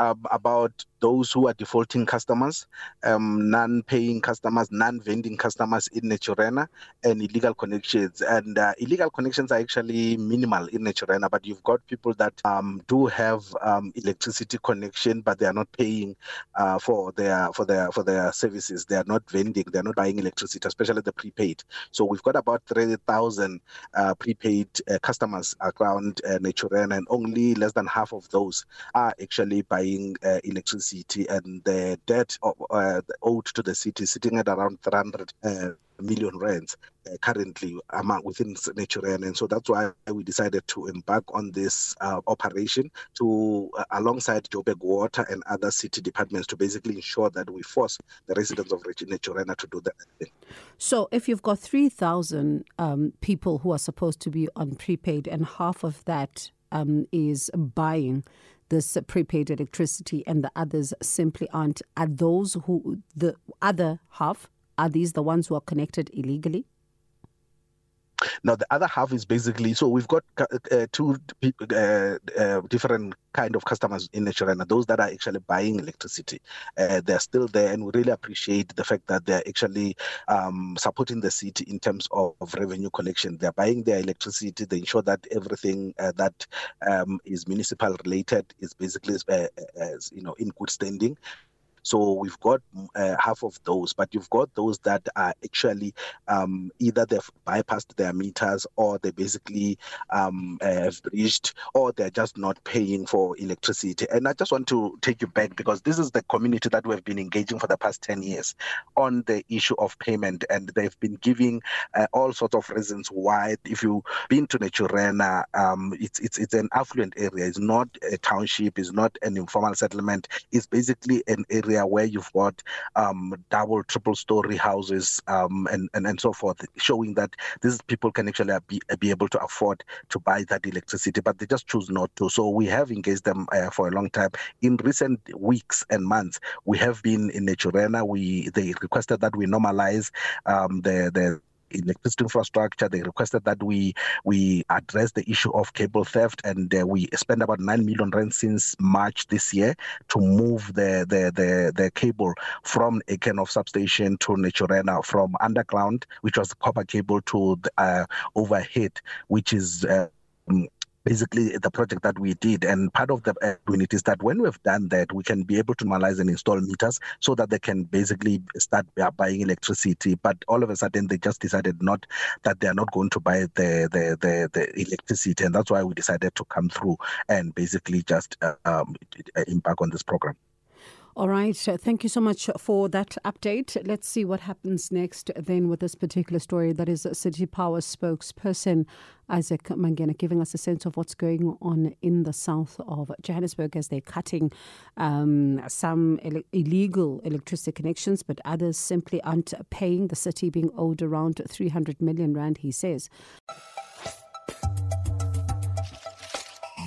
um, about those who are defaulting customers, um, non-paying customers, non-vending customers in Naturena, and illegal connections. And uh, illegal connections are actually minimal in Naturena, but you've got people that um, do have um, electricity connection, but they are not paying uh, for their for their for their services. They are not vending. They are not buying electricity, especially the prepaid. So we've got about thirty thousand uh, prepaid uh, customers around uh, Naturena, and only less than half of those are actually buying uh, electricity city and the debt uh, owed to the city sitting at around 300 uh, million rands uh, currently among within Naturena. And so that's why we decided to embark on this uh, operation to, uh, alongside Joburg Water and other city departments, to basically ensure that we force the residents of Naturena to do that. So, if you've got 3,000 um, people who are supposed to be on prepaid, and half of that um, is buying this prepaid electricity and the others simply aren't. Are those who, the other half, are these the ones who are connected illegally? Now the other half is basically so we've got uh, uh two uh, uh, different kind of customers in Naturena. Those that are actually buying electricity, uh, they're still there, and we really appreciate the fact that they're actually um, supporting the city in terms of, of, revenue collection. They're buying their electricity. They ensure that everything uh, that um, is municipal related is basically as you know in good standing. So we've got uh, half of those, but you've got those that are actually um, either they've bypassed their meters or they basically um, have breached or they're just not paying for electricity. And I just want to take you back because this is the community that we've been engaging for the past 10 years on the issue of payment. And they've been giving uh, all sorts of reasons why. If you've been to Naturena, um, it's, it's, it's an affluent area. It's not a township. It's not an informal settlement. It's basically an area area where you've got um, double, triple story houses um, and, and, and so forth, showing that these people can actually be, be able to afford to buy that electricity, but they just choose not to. So we have engaged them uh, for a long time. In recent weeks and months, we have been in Naturena. We they requested that we normalize um, the the electricity infrastructure. They requested that we we address the issue of cable theft, and uh, we spent about nine million rand since March this year to move the the the, the cable from a kind of substation to Naturena, from underground, which was copper cable, to the, uh, overhead, which is. Uh, basically the project that we did. And part of the uh, unit is that when we've done that, we can be able to normalize and install meters so that they can basically start buying electricity. But all of a sudden, they just decided not that they are not going to buy the the the, the electricity, and that's why we decided to come through and basically just uh, um, embark on this program. All right. Thank you so much for that update. Let's see what happens next then with this particular story. That is City Power spokesperson Isaac Mangena giving us a sense of what's going on in the south of Johannesburg as they're cutting um, some ele- illegal electricity connections, but others simply aren't paying. The city being owed around 300 million rand, he says.